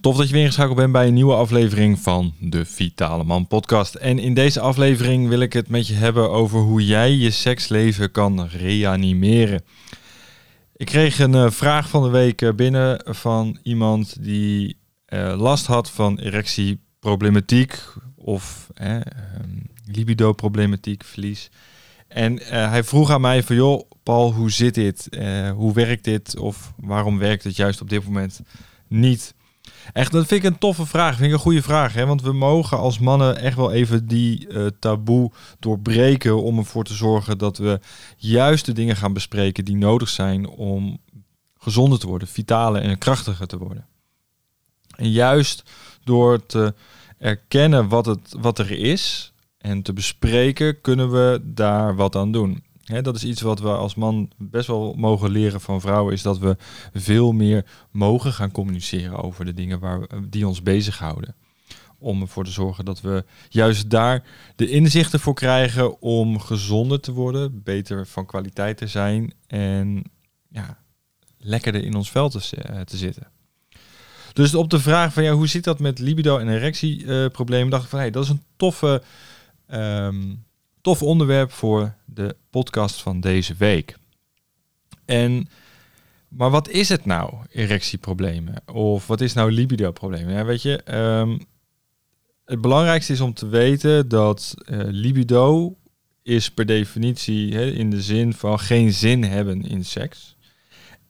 Tof dat je weer ingeschakeld bent bij een nieuwe aflevering van de Vitale Man podcast. En in deze aflevering wil ik het met je hebben over hoe jij je seksleven kan reanimeren. Ik kreeg een uh, vraag van de week eh, binnen van iemand die uh, last had van erectieproblematiek of eh, libido-problematiek, verlies. En hij vroeg aan mij van joh, Paul, hoe zit dit? hoe werkt dit? Of waarom werkt het juist op dit moment niet? Echt, dat vind ik een toffe vraag. Vind ik een goede vraag. Hè? Want we mogen als mannen echt wel even die uh, taboe doorbreken. Om ervoor te zorgen dat we juist de dingen gaan bespreken die nodig zijn om gezonder te worden, vitaler en krachtiger te worden. En juist door te erkennen wat, het, wat er is en te bespreken, kunnen we daar wat aan doen dat is iets wat we als man best wel mogen leren van vrouwen, is dat we veel meer mogen gaan communiceren over de dingen waar, die ons bezighouden. Om ervoor te zorgen dat we juist daar de inzichten voor krijgen om gezonder te worden, beter van kwaliteit te zijn en ja, lekkerder in ons vel te, te zitten. Dus op de vraag van ja, hoe zit dat met libido en erectieproblemen, uh, dacht ik van hey, dat is een toffe um, tof onderwerp voor de podcast van deze week. En, maar wat is het nou, erectieproblemen? Of wat is nou libido-problemen? Ja, weet je, um, het belangrijkste is om te weten dat uh, libido is per definitie in de zin van geen zin hebben in seks.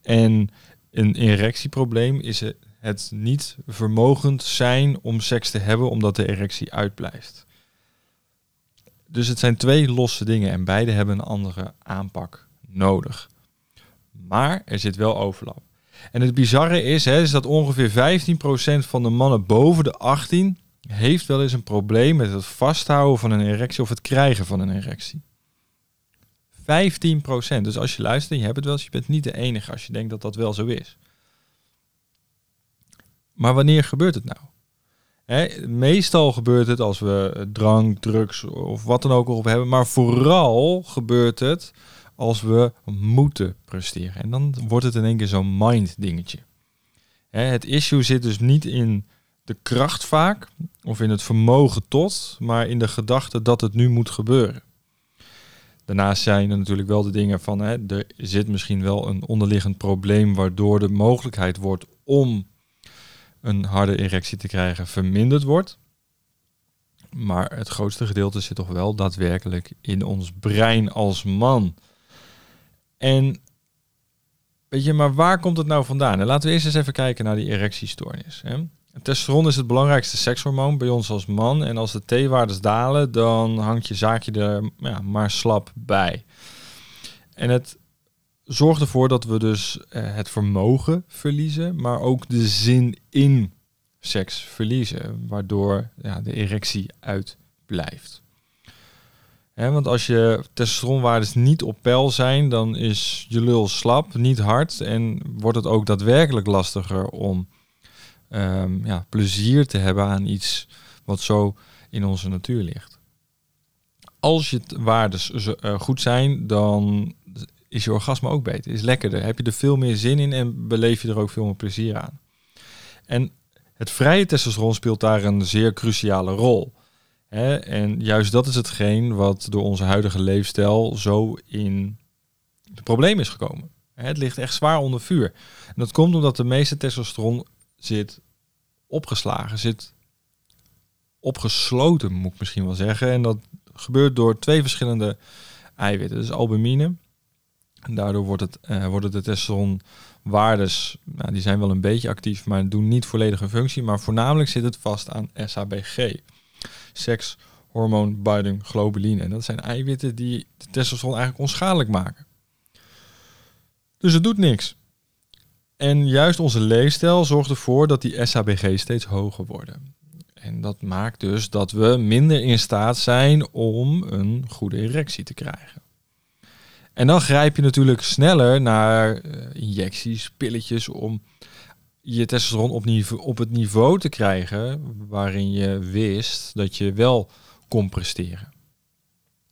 En een erectieprobleem is het niet vermogend zijn om seks te hebben omdat de erectie uitblijft. Dus het zijn twee losse dingen en beide hebben een andere aanpak nodig. Maar er zit wel overlap. En het bizarre is, hè, is dat ongeveer 15% van de mannen boven de 18 heeft wel eens een probleem met het vasthouden van een erectie of het krijgen van een erectie. 15%. Dus als je luistert je hebt het wel eens, je bent niet de enige als je denkt dat dat wel zo is. Maar wanneer gebeurt het nou? Meestal gebeurt het als we drank, drugs of wat dan ook erop hebben. Maar vooral gebeurt het als we moeten presteren. En dan wordt het in één keer zo'n mind dingetje. het issue zit dus niet in de kracht vaak of in het vermogen tot, maar in de gedachte dat het nu moet gebeuren. Daarnaast zijn er natuurlijk wel de dingen van, hè, er zit misschien wel een onderliggend probleem waardoor de mogelijkheid wordt om een harde erectie te krijgen verminderd wordt. Maar het grootste gedeelte zit toch wel daadwerkelijk in ons brein als man. En weet je, maar waar komt het nou vandaan? laten we eerst eens even kijken naar die erectiestoornis. Hè? Testosteron is het belangrijkste sekshormoon bij ons als man. En als de T-waardes dalen, dan hangt je zaakje er ja, maar slap bij. En het zorgt ervoor dat we dus uh, het vermogen verliezen, maar ook de zin in seks verliezen, waardoor ja, de erectie uitblijft. Want als je testosteronwaardes niet op peil zijn, dan is je lul slap, niet hard en wordt het ook daadwerkelijk lastiger om um, ja, plezier te hebben aan iets wat zo in onze natuur ligt. Als je waardes uh, goed zijn, dan is je orgasme ook beter. Is lekkerder. Heb je er veel meer zin in en beleef je er ook veel meer plezier aan. En het vrije testosteron speelt daar een zeer cruciale rol. En juist dat is hetgeen wat door onze huidige leefstijl zo in het probleem is gekomen. Het ligt echt zwaar onder vuur. En dat komt omdat de meeste testosteron zit opgeslagen, zit opgesloten, moet ik misschien wel zeggen. En dat gebeurt door twee verschillende eiwitten. Dus albumine en daardoor wordt het, uh, worden de testosteronwaardes, nou, die zijn wel een beetje actief, maar doen niet volledig een functie. Maar voornamelijk zit het vast aan SHBG, seks, hormoon, binding, globuline. En dat zijn eiwitten die de testosteron eigenlijk onschadelijk maken. Dus het doet niks. En juist onze leefstijl zorgt ervoor dat die SHBG steeds hoger worden. En dat maakt dus dat we minder in staat zijn om een goede erectie te krijgen. En dan grijp je natuurlijk sneller naar uh, injecties, pilletjes om je testosteron op, op het niveau te krijgen waarin je wist dat je wel kon presteren.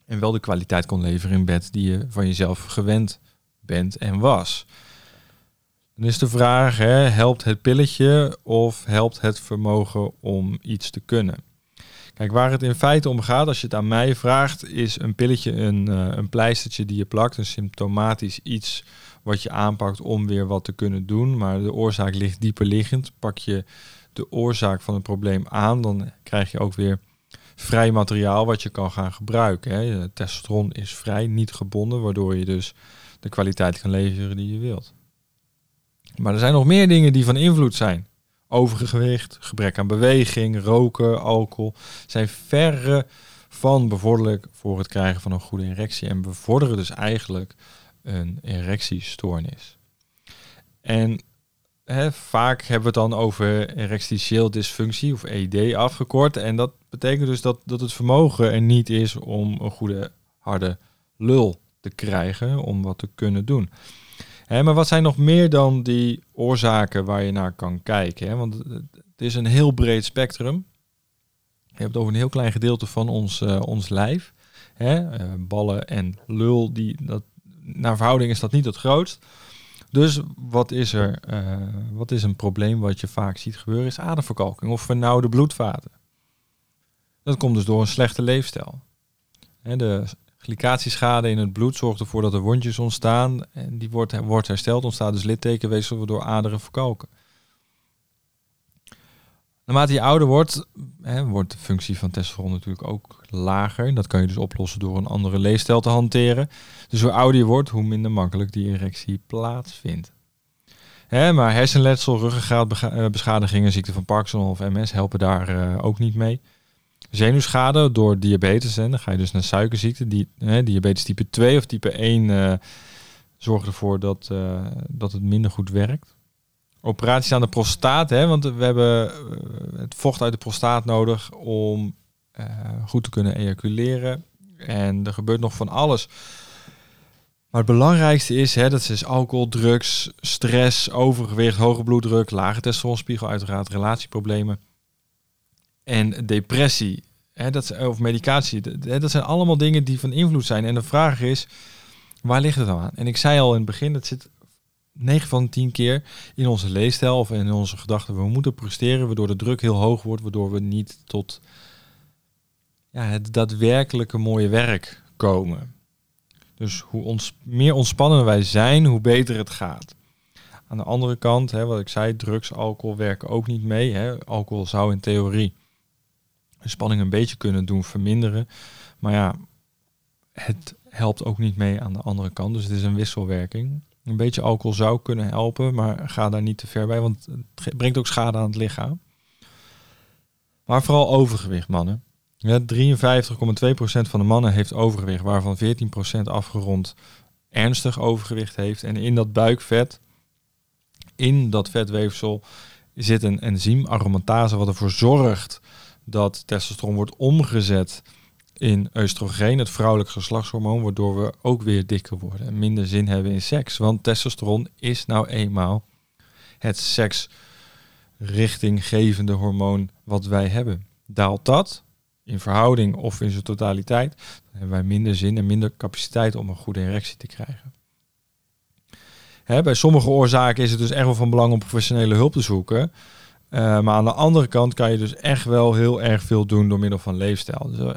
En wel de kwaliteit kon leveren in bed die je van jezelf gewend bent en was. Dan is de vraag, hè, helpt het pilletje of helpt het vermogen om iets te kunnen? Kijk, waar het in feite om gaat, als je het aan mij vraagt, is een pilletje een, uh, een pleistertje die je plakt, een symptomatisch iets wat je aanpakt om weer wat te kunnen doen. Maar de oorzaak ligt dieper liggend. Pak je de oorzaak van het probleem aan, dan krijg je ook weer vrij materiaal wat je kan gaan gebruiken. Hè. Testosteron is vrij, niet gebonden, waardoor je dus de kwaliteit kan leveren die je wilt. Maar er zijn nog meer dingen die van invloed zijn. Overgewicht, gebrek aan beweging, roken, alcohol zijn verre van bevorderlijk voor het krijgen van een goede erectie en bevorderen dus eigenlijk een erectiestoornis. En vaak hebben we het dan over erectieel dysfunctie of ED afgekort. En dat betekent dus dat, dat het vermogen er niet is om een goede harde lul te krijgen om wat te kunnen doen. Maar wat zijn nog meer dan die oorzaken waar je naar kan kijken? Hè? Want het is een heel breed spectrum. Je hebt over een heel klein gedeelte van ons, uh, ons lijf. Hè? Uh, ballen en lul, die, dat, naar verhouding is dat niet het grootst. Dus wat is er? Uh, wat is een probleem wat je vaak ziet gebeuren? Is ademverkalking of vernauwde bloedvaten. Dat komt dus door een slechte leefstijl. De glycatieschade in het bloed zorgt ervoor dat er wondjes ontstaan. En die wordt, hersteld, ontstaat dus littekenweefsel waardoor aderen verkalken. Naarmate je ouder wordt, hè, wordt de functie van testosteron natuurlijk ook lager. Dat kan je dus oplossen door een andere leefstijl te hanteren. Dus hoe ouder je wordt, hoe minder makkelijk die erectie plaatsvindt. Hè, maar hersenletsel, ruggengraatbeschadigingen, ziekte van Parkinson of MS helpen daar uh, ook niet mee. Zenuwschade door diabetes, en dan ga je dus naar suikerziekte. Die, hè, diabetes type 2 of type 1 uh, eh, zorgt ervoor dat, uh, dat het minder goed werkt operaties aan de prostaat, hè, want we hebben eh, het vocht uit de prostaat nodig om goed te kunnen ejaculeren. En er gebeurt nog van alles. Maar het belangrijkste is, hè, dat is alcohol, drugs, stress, overgewicht, hoge bloeddruk, lage testosteronspiegel, uiteraard relatieproblemen en depressie. Hè, dat, of medicatie. Hè, dat zijn allemaal dingen die van invloed zijn. En de vraag is, waar ligt het dan aan? En ik zei al in het begin, het zit 9 van 10 keer in onze leefstijl of in onze gedachten, we moeten presteren, waardoor de druk heel hoog wordt, waardoor we niet tot ja, het daadwerkelijke mooie werk komen. Dus hoe ons, meer ontspannen wij zijn, hoe beter het gaat. Aan de andere kant, hè, wat ik zei, drugs, alcohol werken ook niet mee. Hè. Alcohol zou in theorie spanning een beetje kunnen doen verminderen. Maar ja, het helpt ook niet mee aan de andere kant. Dus het is een wisselwerking. Een beetje alcohol zou kunnen helpen, maar ga daar niet te ver bij, want het brengt ook schade aan het lichaam. Maar vooral overgewicht, mannen. Ja, 53,2% van de mannen heeft overgewicht, waarvan 14% afgerond ernstig overgewicht heeft. En in dat buikvet, in dat vetweefsel, zit een enzym aromatase wat ervoor zorgt dat testosteron wordt omgezet in oestrogeen, het vrouwelijk geslachtshormoon, waardoor we ook weer dikker worden en minder zin hebben in seks. Want testosteron is nou eenmaal het seksrichtinggevende hormoon wat wij hebben. Daalt dat in verhouding of in zijn totaliteit, dan hebben wij minder zin en minder capaciteit om een goede erectie te krijgen. Bij sommige oorzaken is het dus echt wel van belang om professionele hulp te zoeken. Uh, maar aan de andere kant kan je dus echt wel heel erg veel doen door middel van leefstijl. Dus, uh,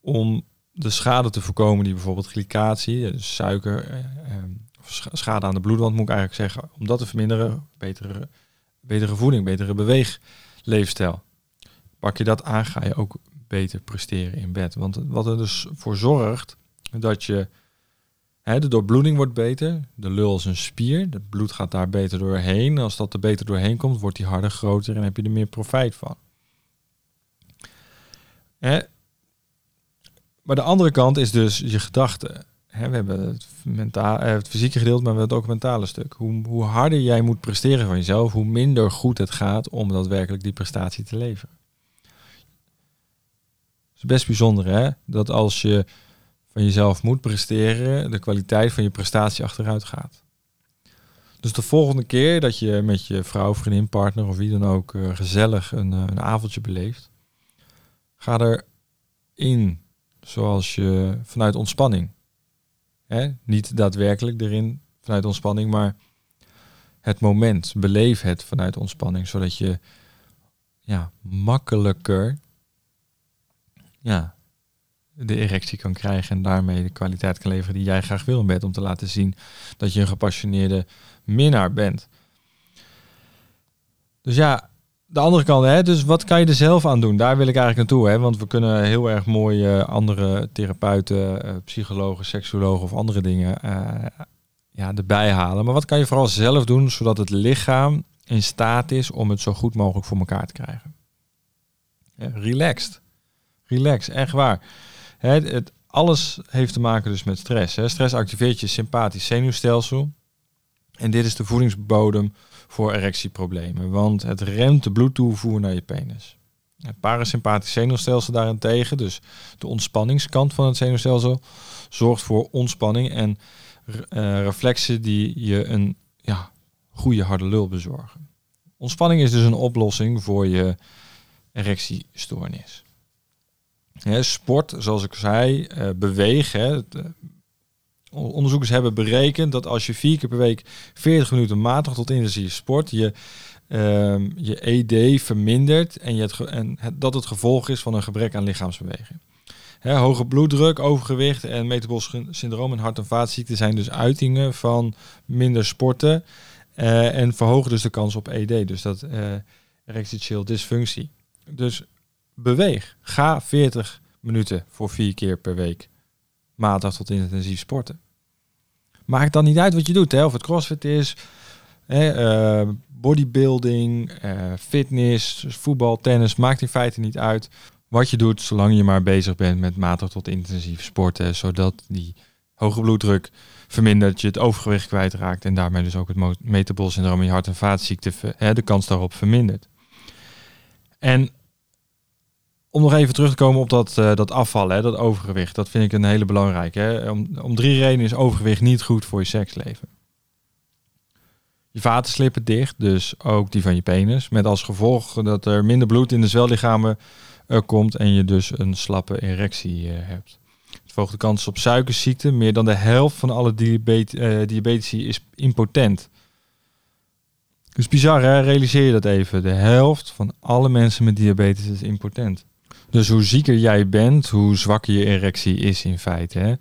om de schade te voorkomen die bijvoorbeeld glycatie, dus suiker, eh, ehm, schade aan de bloedwand moet ik eigenlijk zeggen, om dat te verminderen, betere, betere voeding, betere beweegleefstijl. Pak je dat aan, ga je ook beter presteren in bed. Want wat er dus voor zorgt dat je de doorbloeding wordt beter, de lul is een spier, het bloed gaat daar beter doorheen. Als dat er beter doorheen komt, wordt die harder, groter en heb je er meer profijt van. Maar de andere kant is dus je gedachten. we hebben het, mentaal, eh, het fysieke gedeelte, maar we hebben het ook mentale stuk. Hoe, hoe harder jij moet presteren van jezelf, hoe minder goed het gaat om daadwerkelijk die prestatie te leveren. Het is best bijzonder hè, dat als je van jezelf moet presteren, de kwaliteit van je prestatie achteruit gaat. Dus de volgende keer dat je met je vrouw, vriendin, partner of wie dan ook uh, gezellig een, uh, een avondje beleeft, ga er in zoals je vanuit ontspanning. Hè? Niet daadwerkelijk erin vanuit ontspanning, maar het moment, beleef het vanuit ontspanning, zodat je ja, makkelijker ja, de erectie kan krijgen en daarmee de kwaliteit kan leveren die jij graag wil in om te laten zien dat je een gepassioneerde minnaar bent. Dus ja, de andere kant, hè, dus wat kan je er zelf aan doen? Daar wil ik eigenlijk naartoe, hè, want we kunnen heel erg mooi uh, andere therapeuten, uh, psychologen, seksuologen of andere dingen uh, ja, erbij halen. Maar wat kan je vooral zelf doen, zodat het lichaam in staat is om het zo goed mogelijk voor elkaar te krijgen? Ja, relaxed. Relax, echt waar. Het, alles heeft te maken dus met stress. Hè. Stress activeert je sympathisch zenuwstelsel. En dit is de voedingsbodem voor erectieproblemen, want het remt de bloedtoevoer naar je penis. Het parasympathisch zenuwstelsel daarentegen, dus de ontspanningskant van het zenuwstelsel, zorgt voor ontspanning en uh, reflexen die je een ja, goede harde lul bezorgen. Ontspanning is dus een oplossing voor je erectiestoornis. Sport, zoals ik zei, uh, beweeg. Hè, onderzoekers hebben berekend dat als je vier keer per week 40 minuten matig tot intensief sport, je, uh, je ED vermindert en, je en dat het gevolg is van een gebrek aan lichaamsbeweging. Hè, hoge bloeddruk, overgewicht en metabolisch syndroom en hart- en vaatziekten zijn dus uitingen van minder sporten uh, en verhogen dus de kans op ED, dus dat erectile dysfunctie. Dus beweeg. Ga 40 minuten voor vier keer per week matig tot intensief sporten. Maakt dan niet uit wat je doet, hè? of het crossfit is, hè, uh, bodybuilding, uh, fitness, voetbal, tennis, maakt in feite niet uit wat je doet, zolang je maar bezig bent met matig tot intensief sporten, zodat die hoge bloeddruk vermindert, je het overgewicht kwijtraakt en daarmee dus ook het metabol syndroom je hart- en vaatziekte, hè, de kans daarop vermindert. En om nog even terug te komen op dat, uh, dat afvallen, hè, dat overgewicht. Dat vind ik een hele belangrijke. Hè. Om, om drie redenen is overgewicht niet goed voor je seksleven. Je vaten slippen dicht, dus ook die van je penis. Met als gevolg dat er minder bloed in de zwellichamen uh, komt en je dus een slappe erectie uh, hebt. Het verhoogt de kans op suikerziekte. Meer dan de helft van alle diabet diabetici is impotent. Dus bizar hè, realiseer je dat even. De helft van alle mensen met diabetes is impotent. Dus hoe zieker jij bent, hoe zwakker je erectie is in feite. Hè?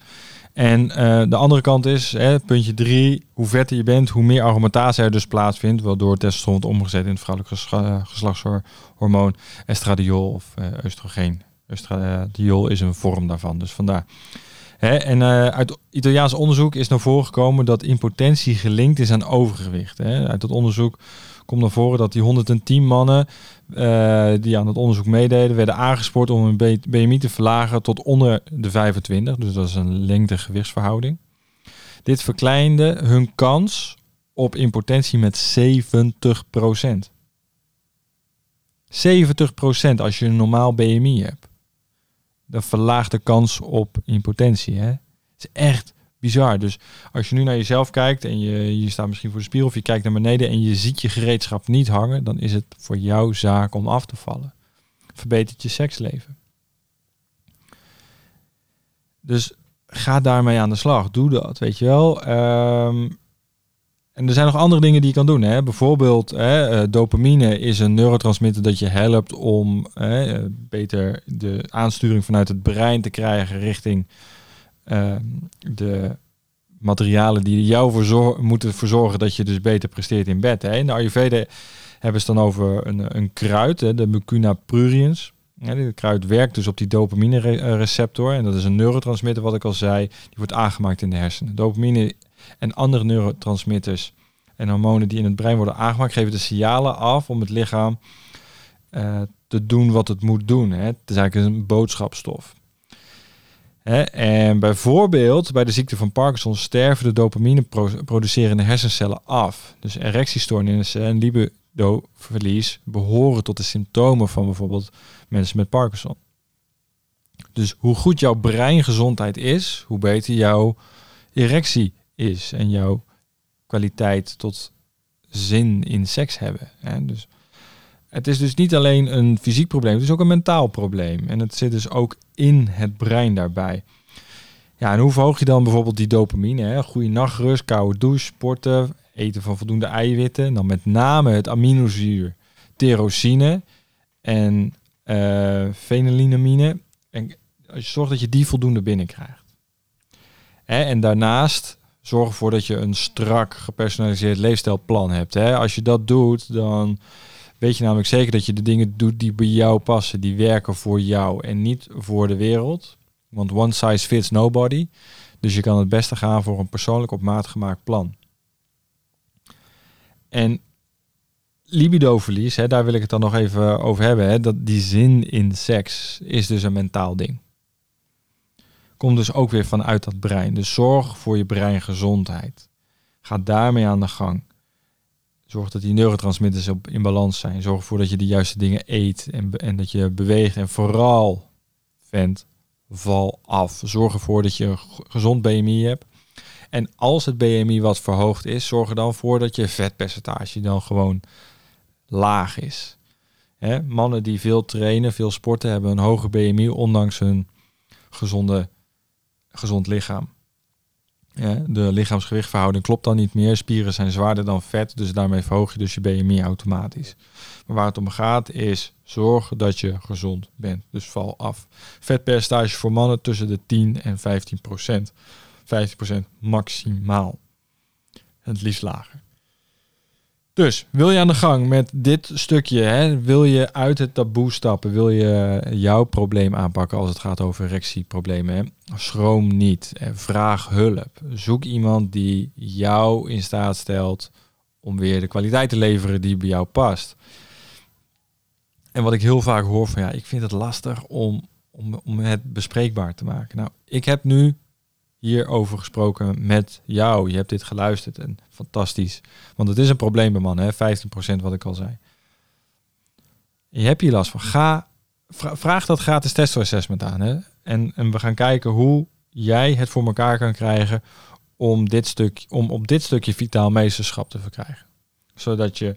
En uh, de andere kant is, hè, puntje drie, hoe vetter je bent, hoe meer argumentatie er dus plaatsvindt, waardoor testosteron wordt omgezet in het vrouwelijke geslachtshormoon estradiol of uh, oestrogeen. Estradiol is een vorm daarvan, dus vandaar. Hè, en uh, uit Italiaans onderzoek is naar voren gekomen dat impotentie gelinkt is aan overgewicht. Hè. Uit dat onderzoek komt naar voren dat die 110 mannen uh, die aan het onderzoek meededen, werden aangespoord om hun BMI te verlagen tot onder de 25. Dus dat is een lengte-gewichtsverhouding. Dit verkleinde hun kans op impotentie met 70% 70% als je een normaal BMI hebt. Dat verlaagt de kans op impotentie. Hè? Het is echt bizar. Dus als je nu naar jezelf kijkt en je, je staat misschien voor de spiegel of je kijkt naar beneden en je ziet je gereedschap niet hangen, dan is het voor jou zaak om af te vallen. Verbetert je seksleven. Dus ga daarmee aan de slag. Doe dat, weet je wel. Um, en er zijn nog andere dingen die je kan doen. Hè? Bijvoorbeeld hè, eh, dopamine is een neurotransmitter dat je helpt om hè, beter de aansturing vanuit het brein te krijgen richting uh, de materialen die jou voor moeten verzorgen dat je dus beter presteert in bed. Hè. In de Ayurveda hebben ze dan over een, een kruid, hè, de Mucuna pruriens. Ja, dit kruid werkt dus op die dopamine receptor en dat is een neurotransmitter wat ik al zei, die wordt aangemaakt in de hersenen. Dopamine en andere neurotransmitters en hormonen die in het brein worden aangemaakt geven de signalen af om het lichaam uh, te doen wat het moet doen. Hè. Het is eigenlijk een boodschapstof en bijvoorbeeld bij de ziekte van Parkinson sterven de dopamine-producerende hersencellen af. Dus erectiestoornissen en libido-verlies behoren tot de symptomen van bijvoorbeeld mensen met Parkinson. Dus hoe goed jouw breingezondheid is, hoe beter jouw erectie is en jouw kwaliteit tot zin in seks hebben. Dus het is dus niet alleen een fysiek probleem, het is ook een mentaal probleem. En het zit dus ook in het brein daarbij. Ja, en hoe verhoog je dan bijvoorbeeld die dopamine? Hè? Goede nachtrust, koude douche, sporten eten van voldoende eiwitten. Dan met name het aminozuur tyrosine en uh, fenylamine. En als je zorgt dat je die voldoende binnenkrijgt. Hè? En daarnaast zorg ervoor dat je een strak gepersonaliseerd leefstijlplan hebt. Hè? Als je dat doet, dan weet je namelijk zeker dat je de dingen doet die bij jou passen, die werken voor jou en niet voor de wereld. Want one size fits nobody. Dus je kan het beste gaan voor een persoonlijk op maat gemaakt plan. En libidoverlies, hè, daar wil ik het dan nog even over hebben. Hè, dat die zin in seks is dus een mentaal ding. Komt dus ook weer vanuit dat brein. Dus zorg voor je breingezondheid. Ga daarmee aan de gang. Zorg dat die neurotransmitters op, in balans zijn. Zorg ervoor dat je de juiste dingen eet en, en dat je beweegt. En vooral, vent, val af. Zorg ervoor dat je een gezond BMI hebt. En als het BMI wat verhoogd is, zorg er dan voor dat je vetpercentage dan gewoon laag is. Mannen die veel trainen, veel sporten, hebben een hoger BMI, ondanks hun gezonde, gezond lichaam. De lichaamsgewichtverhouding klopt dan niet meer. Spieren zijn zwaarder dan vet, dus daarmee verhoog je dus je BMI automatisch. Maar waar het om gaat is zorg dat je gezond bent. Dus val af. Vetpercentage voor mannen tussen de 10 en 15 procent. 15 procent maximaal. Het liefst lager. Dus wil je aan de gang met dit stukje? Hè? Wil je uit het taboe stappen? Wil je jouw probleem aanpakken als het gaat over erectieproblemen? Schroom niet. Vraag hulp. Zoek iemand die jou in staat stelt om weer de kwaliteit te leveren die bij jou past. En wat ik heel vaak hoor van ja, ik vind het lastig om, om, om het bespreekbaar te maken. Nou, ik heb nu hierover gesproken met jou. Je hebt dit geluisterd en fantastisch. Want het is een probleem bij mannen, hè? 15% wat ik al zei. Je hier last van. Ga, vraag dat gratis testoassessment aan. Hè? En, en we gaan kijken hoe jij het voor elkaar kan krijgen om, dit stuk, om op dit stukje vitaal meesterschap te verkrijgen. Zodat je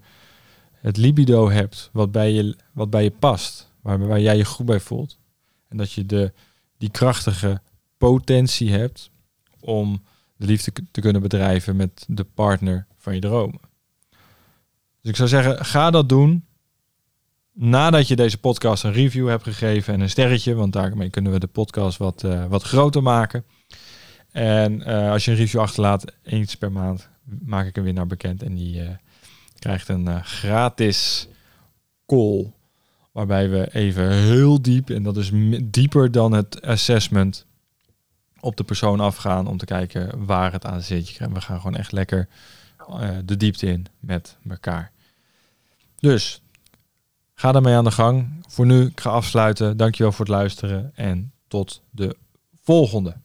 het libido hebt wat bij je, wat bij je past, waar, waar jij je goed bij voelt. En dat je de, die krachtige potentie hebt om de liefde te kunnen bedrijven met de partner van je dromen. Dus ik zou zeggen, ga dat doen nadat je deze podcast een review hebt gegeven en een sterretje, want daarmee kunnen we de podcast wat, uh, wat groter maken. En uh, als je een review achterlaat, eens per maand maak ik een winnaar bekend en die uh, krijgt een gratis call. Waarbij we even heel diep, en dat is dieper dan het assessment, op de persoon afgaan om te kijken waar het aan zit. We gaan gewoon echt lekker uh, de diepte in met elkaar. Dus ga daarmee aan de gang. Voor nu, ik ga afsluiten. Dankjewel voor het luisteren en tot de volgende.